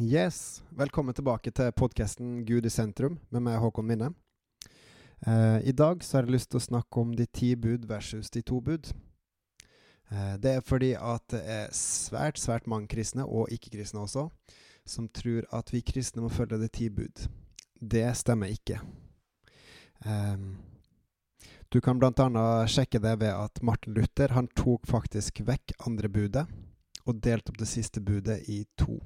Yes, velkommen tilbake til podkasten Gud i sentrum med meg, Håkon Minne. Eh, I dag så har jeg lyst til å snakke om de ti bud versus de to bud. Eh, det er fordi at det er svært, svært mange kristne, og ikke-kristne også, som tror at vi kristne må følge de ti bud. Det stemmer ikke. Eh, du kan bl.a. sjekke det ved at Martin Luther han tok faktisk vekk andre budet og delte opp det siste budet i to.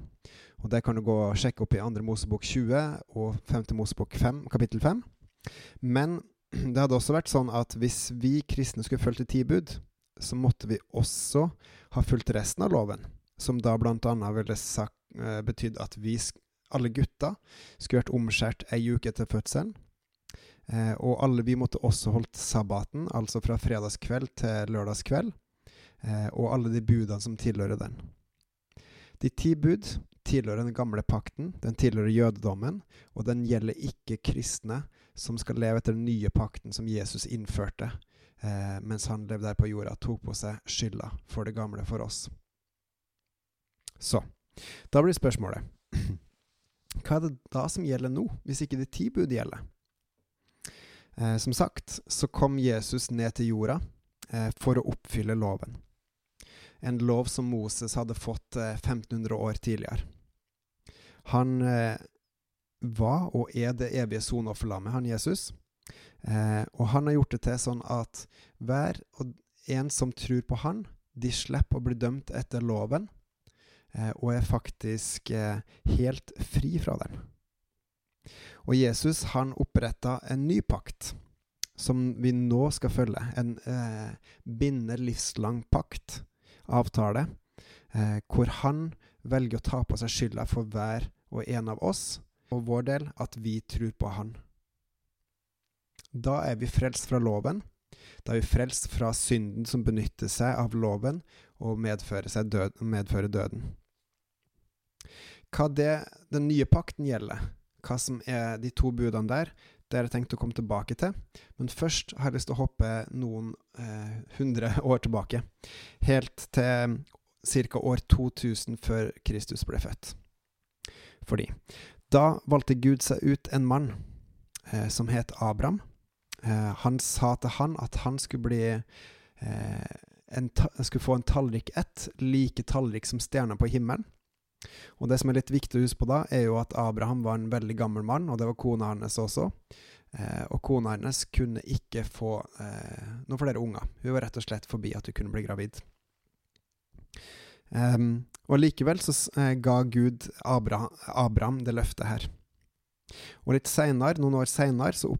Og Det kan du gå og sjekke opp i 2. Mosebok 20 og 5. Mosebok 5, kapittel 5. Men det hadde også vært sånn at hvis vi kristne skulle fulgt ti bud, så måtte vi også ha fulgt resten av loven, som da bl.a. ville sagt, eh, betydd at vi, alle gutta, skulle vært omskjært ei uke etter fødselen. Eh, og alle vi måtte også holdt sabbaten, altså fra fredagskveld til lørdagskveld, eh, og alle de budene som tilhører den. De ti bud tilhører den gamle pakten, den tilhører jødedommen, og den gjelder ikke kristne som skal leve etter den nye pakten som Jesus innførte eh, mens han levde der på jorda, tok på seg skylda for det gamle for oss. Så, da blir spørsmålet Hva er det da som gjelder nå, hvis ikke de ti bud gjelder? Eh, som sagt så kom Jesus ned til jorda eh, for å oppfylle loven en lov som Moses hadde fått 1500 eh, år tidligere. Han eh, var og er det evige sonofferlammet, han Jesus. Eh, og han har gjort det til sånn at hver og en som tror på han, de slipper å bli dømt etter loven, eh, og er faktisk eh, helt fri fra den. Og Jesus han oppretta en ny pakt som vi nå skal følge. En eh, binder livslang pakt avtale, eh, hvor han velger å ta på seg skylda for hver og en av oss, og vår del, at vi tror på han. Da er vi frelst fra loven. Da er vi frelst fra synden som benytter seg av loven og medfører, død, medfører døden. Hva det den nye pakten gjelder, hva som er de to budene der, det har jeg tenkt å komme tilbake til. Men først har jeg lyst til å hoppe noen eh, hundre år tilbake. Helt til ca. år 2000 før Kristus ble født. Fordi da valgte Gud seg ut en mann eh, som het Abraham. Eh, han sa til han at han skulle bli eh, en skulle få en tallrik ett, like tallrik som stjerner på himmelen. Og Det som er litt viktig å huske på da, er jo at Abraham var en veldig gammel mann, og det var kona hans også. Eh, og kona hennes kunne ikke få eh, noen flere unger. Hun var rett og slett forbi at hun kunne bli gravid. Um, og likevel så eh, ga Gud Abraham, det løftet her. Og litt seinere, noen år seinere, så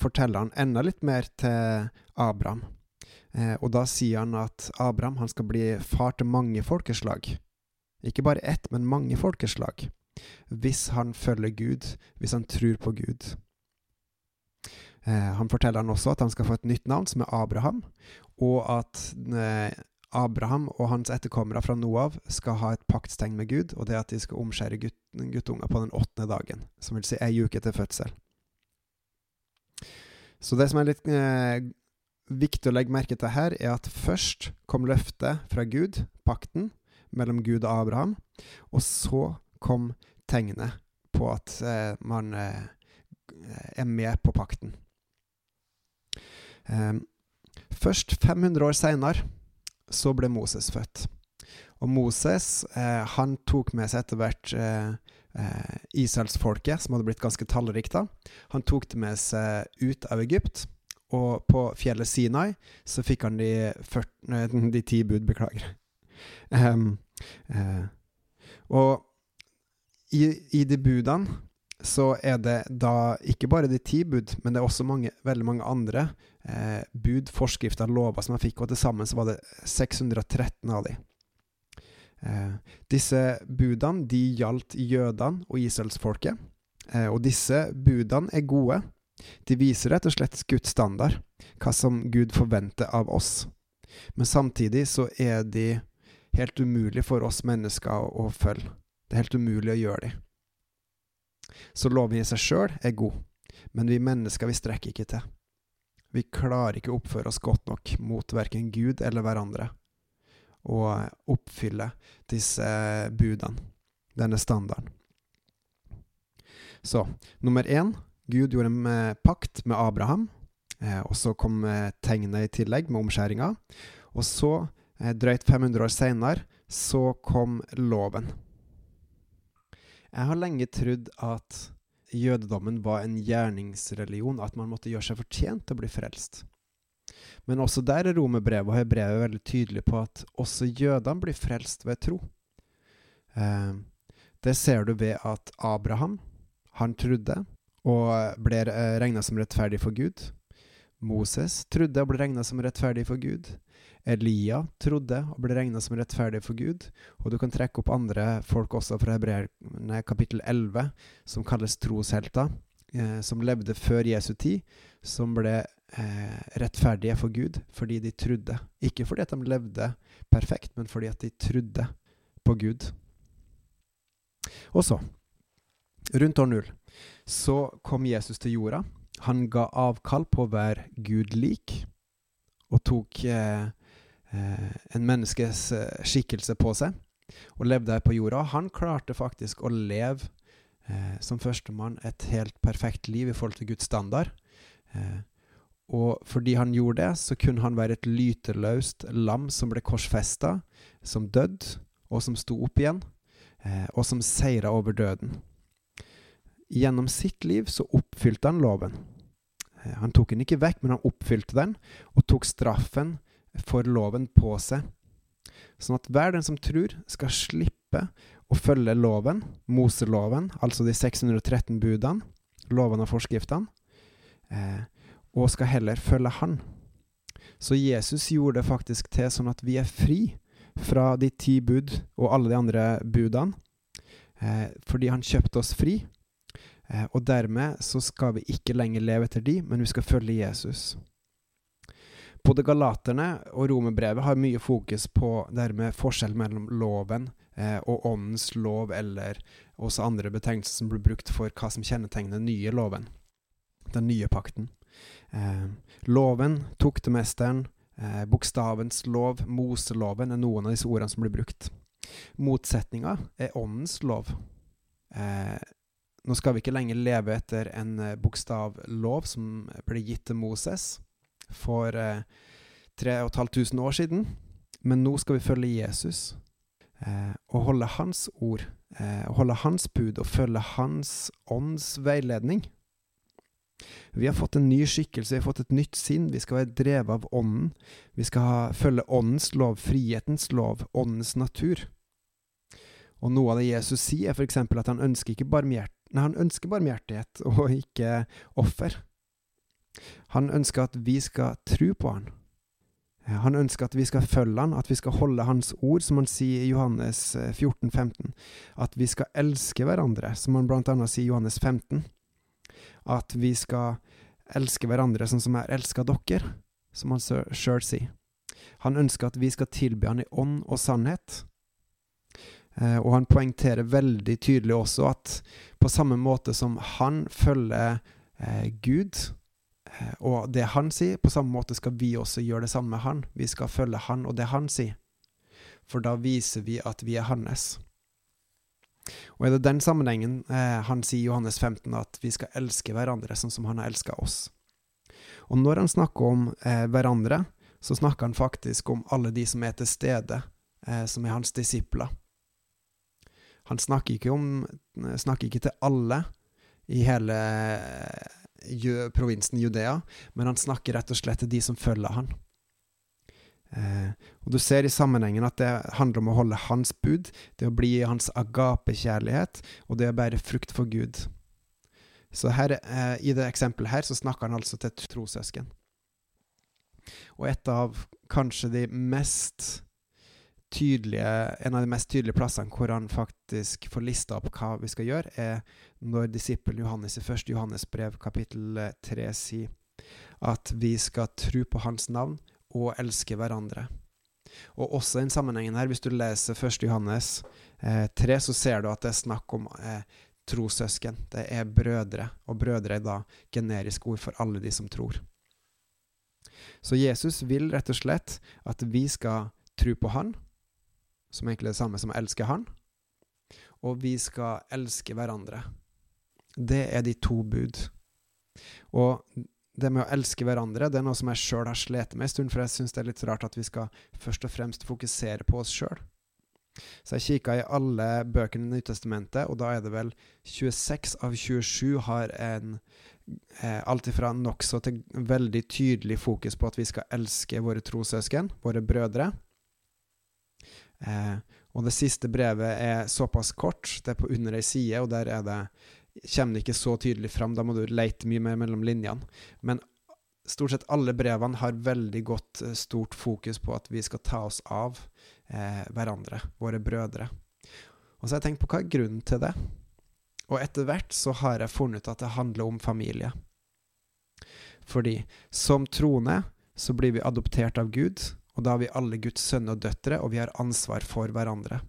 forteller han enda litt mer til Abraham. Eh, og da sier han at Abraham han skal bli far til mange folkeslag. Ikke bare ett, men mange folkeslag. Hvis han følger Gud, hvis han tror på Gud. Eh, han forteller han også at han skal få et nytt navn, som er Abraham, og at eh, Abraham og hans etterkommere fra Noav skal ha et paktstegn med Gud, og det er at de skal omskjære gutt, guttunger på den åttende dagen, som vil si ei uke etter fødsel. Så det som er litt eh, viktig å legge merke til her, er at først kom løftet fra Gud, pakten, mellom Gud og Abraham. Og så kom tegnet på at eh, man eh, er med på pakten. Eh, først 500 år seinere så ble Moses født. Og Moses eh, han tok med seg etter hvert eh, eh, Israelsfolket, som hadde blitt ganske tallrikt da. Han tok det med seg ut av Egypt. Og på fjellet Sinai så fikk han de, 40, de ti bud, beklager. Um, eh, og i, i de budene så er det da ikke bare de ti bud, men det er også mange, veldig mange andre eh, bud, forskrifter, lover som han fikk, og til sammen så var det 613 av de. Eh, disse budene de gjaldt jødene og israelsfolket, eh, og disse budene er gode. De viser rett og slett Guds standard, hva som Gud forventer av oss. Men samtidig så er de helt umulig for oss mennesker å følge. Det er helt umulig å gjøre de. Så loven i seg sjøl er god, men vi mennesker vi strekker ikke til. Vi klarer ikke å oppføre oss godt nok mot verken Gud eller hverandre og oppfylle disse budene, denne standarden. Så nummer én Gud gjorde en pakt med Abraham. Eh, og så kom eh, tegnet i tillegg, med omskjæringa. Og så, eh, drøyt 500 år seinere, så kom loven. Jeg har lenge trodd at jødedommen var en gjerningsreligion, at man måtte gjøre seg fortjent til å bli frelst. Men også der er romerbrevet og hebrevet veldig tydelig på at også jødene blir frelst ved tro. Eh, det ser du ved at Abraham, han trodde og ble regna som rettferdig for Gud. Moses trodde og ble regna som rettferdig for Gud. Elia trodde og ble regna som rettferdig for Gud. Og du kan trekke opp andre folk også fra Hebreerne kapittel 11, som kalles troshelter, eh, som levde før Jesu tid, som ble eh, rettferdige for Gud fordi de trodde. Ikke fordi at de levde perfekt, men fordi at de trodde på Gud. Og så, rundt år null, så kom Jesus til jorda han ga avkall på å være Gud lik, og tok eh, en menneskes eh, skikkelse på seg, og levde her på jorda. Han klarte faktisk å leve eh, som førstemann et helt perfekt liv i forhold til Guds standard. Eh, og fordi han gjorde det, så kunne han være et lyteløst lam som ble korsfesta, som døde, og som sto opp igjen, eh, og som seira over døden. Gjennom sitt liv så oppfylte han loven. Eh, han tok den ikke vekk, men han oppfylte den, og tok straffen for loven på seg. Sånn at hver den som tror, skal slippe å følge loven, Moseloven, altså de 613 budene, lovene og forskriftene, eh, og skal heller følge Han. Så Jesus gjorde det faktisk til sånn at vi er fri fra de ti bud og alle de andre budene, eh, fordi Han kjøpte oss fri. Eh, og dermed så skal vi ikke lenger leve etter de, men vi skal følge Jesus. Både Galaterne og Romerbrevet har mye fokus på dermed forskjell mellom loven eh, og åndens lov, eller også andre betegnelser som blir brukt for hva som kjennetegner den nye loven, den nye pakten. Eh, loven, tuktemesteren, eh, bokstavens lov, Moseloven er noen av disse ordene som blir brukt. Motsetninga er åndens lov. Eh, nå skal vi ikke lenger leve etter en eh, bokstavlov som ble gitt til Moses for eh, 3500 år siden, men nå skal vi følge Jesus eh, og holde hans ord, eh, holde hans bud og følge hans ånds veiledning. Vi har fått en ny skikkelse, vi har fått et nytt sinn, vi skal være drevet av Ånden. Vi skal ha, følge Åndens lov, frihetens lov, Åndens natur. Og noe av det Jesus sier, er f.eks. at han ønsker barmhjert Nei, han ønsker barmhjertighet og ikke offer. Han ønsker at vi skal tro på han. Han ønsker at vi skal følge han, at vi skal holde hans ord, som han sier i Johannes 14, eh, 15. At vi skal elske hverandre, som han blant annet sier i Johannes 15. At vi skal elske hverandre sånn som jeg elsker dere, som han sjøl sier. Han ønsker at vi skal tilby han i ånd og sannhet. Eh, og han poengterer veldig tydelig også at på samme måte som han følger eh, Gud, eh, og det han sier, på samme måte skal vi også gjøre det samme med han. Vi skal følge han og det han sier. For da viser vi at vi er hans. Og er det den sammenhengen eh, han sier i Johannes 15 at vi skal elske hverandre sånn som han har elska oss. Og når han snakker om eh, hverandre, så snakker han faktisk om alle de som er til stede, eh, som er hans disipler. Han snakker ikke, om, snakker ikke til alle i hele provinsen Judea, men han snakker rett og slett til de som følger han. Eh, og Du ser i sammenhengen at det handler om å holde hans bud, det å bli i hans agapekjærlighet, og det å bære frukt for Gud. Så her, eh, I det eksempelet her så snakker han altså til trosøsken. Og et av kanskje de mest tydelige, en av de mest tydelige plassene hvor han faktisk får lista opp hva vi skal gjøre, er når disippelen Johannes i 1. Johannes brev kapittel 3 sier at vi skal tro på hans navn og elske hverandre. Og også i den sammenhengen her, hvis du leser 1. Johannes eh, 3, så ser du at det er snakk om eh, trossøsken. Det er brødre, og brødre er da generisk ord for alle de som tror. Så Jesus vil rett og slett at vi skal tro på Han, som egentlig er det samme som å elske Han. Og vi skal elske hverandre. det er de to bud. Og det med å elske hverandre det er noe som jeg sjøl har slitt med en stund, for jeg syns det er litt rart at vi skal først og fremst fokusere på oss sjøl. Så jeg kikka i alle bøkene i Nytestamentet, og da er det vel 26 av 27 har en eh, alt ifra nokså til veldig tydelig fokus på at vi skal elske våre trossøsken, våre brødre. Eh, og det siste brevet er såpass kort, det er på under ei side, og der er det kommer det ikke så tydelig fram. Da må du leite mye mer mellom linjene. Men stort sett alle brevene har veldig godt eh, stort fokus på at vi skal ta oss av eh, hverandre, våre brødre. Og så har jeg tenkt på hva er grunnen til det? Og etter hvert så har jeg funnet ut at det handler om familie. Fordi som troende så blir vi adoptert av Gud, og da har vi alle Guds sønner og døtre, og vi har ansvar for hverandre.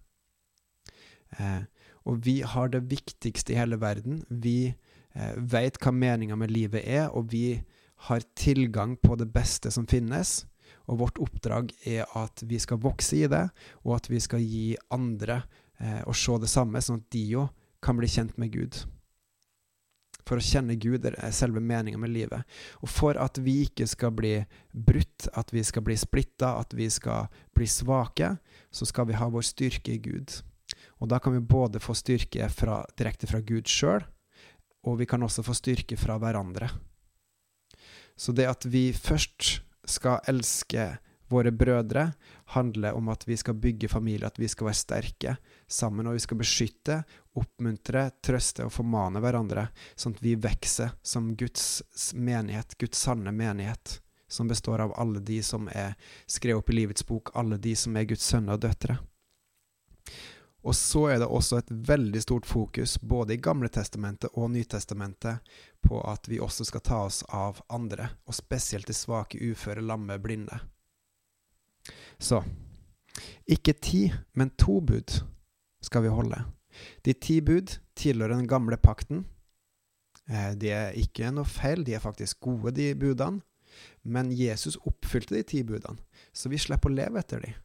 Eh, og vi har det viktigste i hele verden. Vi eh, veit hva meninga med livet er, og vi har tilgang på det beste som finnes. Og vårt oppdrag er at vi skal vokse i det, og at vi skal gi andre eh, å se det samme, sånn at de òg kan bli kjent med Gud. For å kjenne Gud er selve meninga med livet. Og for at vi ikke skal bli brutt, at vi skal bli splitta, at vi skal bli svake, så skal vi ha vår styrke i Gud. Og da kan vi både få styrke fra, direkte fra Gud sjøl, og vi kan også få styrke fra hverandre. Så det at vi først skal elske våre brødre, handler om at vi skal bygge familie, at vi skal være sterke sammen, og vi skal beskytte, oppmuntre, trøste og formane hverandre, sånn at vi vokser som Guds menighet, Guds sanne menighet, som består av alle de som er skrevet opp i livets bok, alle de som er Guds sønner og døtre. Og så er det også et veldig stort fokus, både i Gamle testamentet og Nytestamentet, på at vi også skal ta oss av andre, og spesielt de svake, uføre, lamme, blinde. Så ikke ti, men to bud skal vi holde. De ti bud tilhører den gamle pakten. Eh, de er ikke noe feil, de er faktisk gode, de budene. Men Jesus oppfylte de ti budene, så vi slipper å leve etter dem.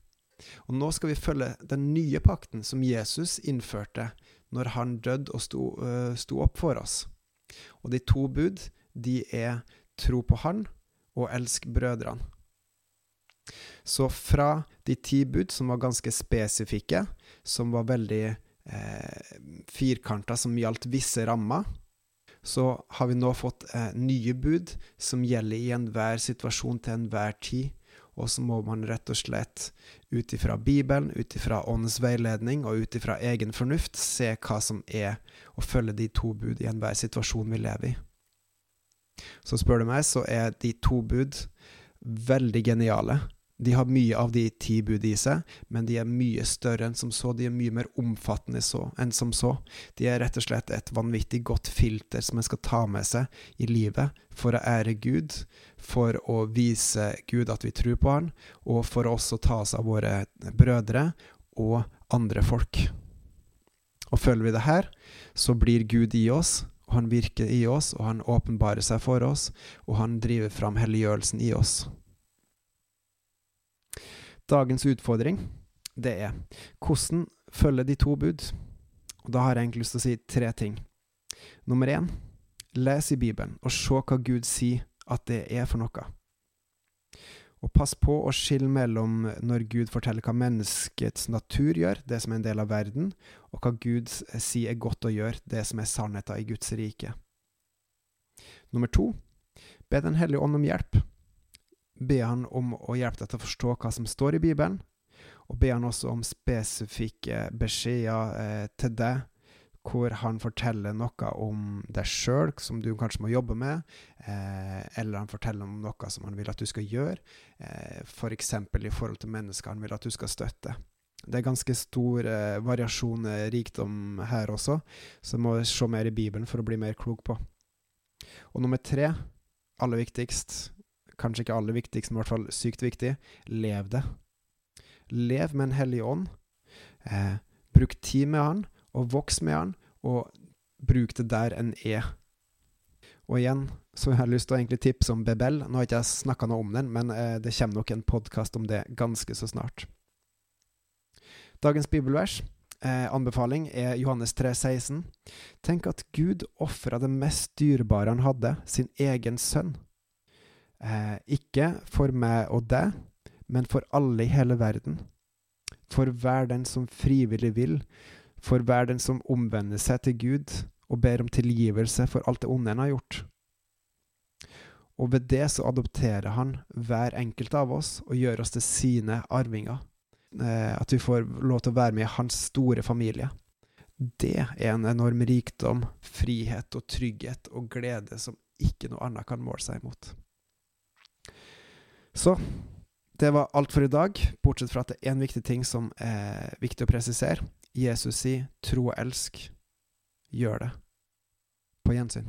Og nå skal vi følge den nye pakten som Jesus innførte når han døde og sto, uh, sto opp for oss. Og de to bud, de er tro på Han og elsk brødrene. Så fra de ti bud, som var ganske spesifikke, som var veldig eh, firkanter som gjaldt visse rammer, så har vi nå fått eh, nye bud som gjelder i enhver situasjon til enhver tid, og så må man rett og slett ut ifra Bibelen, ut ifra åndens veiledning og ut ifra egen fornuft se hva som er å følge de to bud i enhver situasjon vi lever i. Så spør du meg, så er de to bud veldig geniale. De har mye av de ti bud i seg, men de er mye større enn som så. De er mye mer omfattende så, enn som så. De er rett og slett et vanvittig godt filter som en skal ta med seg i livet for å ære Gud, for å vise Gud at vi tror på Han, og for å også ta oss av våre brødre og andre folk. Og følger vi det her, så blir Gud i oss, og han virker i oss, og han åpenbarer seg for oss, og han driver fram helliggjørelsen i oss. Dagens utfordring, det er hvordan følge de to bud? Og Da har jeg egentlig lyst til å si tre ting. Nummer én, les i Bibelen og se hva Gud sier at det er for noe. Og pass på å skille mellom når Gud forteller hva menneskets natur gjør, det som er en del av verden, og hva Gud sier er godt å gjøre, det som er sannheten i Guds rike. Nummer to, be Den hellige ånd om hjelp be han om å hjelpe deg til å forstå hva som står i Bibelen, og be han også om spesifikke beskjeder eh, til deg, hvor han forteller noe om deg sjøl som du kanskje må jobbe med, eh, eller han forteller om noe som han vil at du skal gjøre, eh, f.eks. For i forhold til mennesker han vil at du skal støtte. Det er ganske stor eh, variasjon, eh, rikdom her også, så du må se mer i Bibelen for å bli mer klok på. Og nummer tre, aller viktigst, kanskje ikke aller viktigst, men i hvert fall sykt viktig, lev det. Lev med en hellig ånd. Eh, bruk tid med han, og voks med han, og bruk det der en er. Og igjen så jeg har lyst til å egentlig tipse om Bebel. Nå har ikke jeg snakka noe om den, men eh, det kommer nok en podkast om det ganske så snart. Dagens bibelvers eh, anbefaling er Johannes 3, 16. Tenk at Gud ofra det mest dyrebare han hadde, sin egen sønn. Eh, ikke for meg og deg, men for alle i hele verden. For hver den som frivillig vil, for hver den som omvender seg til Gud og ber om tilgivelse for alt det onde en har gjort. Og ved det så adopterer han hver enkelt av oss og gjør oss til sine arvinger. Eh, at vi får lov til å være med i hans store familie. Det er en enorm rikdom, frihet og trygghet og glede som ikke noe annet kan måle seg imot. Så det var alt for i dag, bortsett fra at det er en viktig ting som er viktig å presisere. Jesus sier 'tro og elsk'. Gjør det. På gjensyn.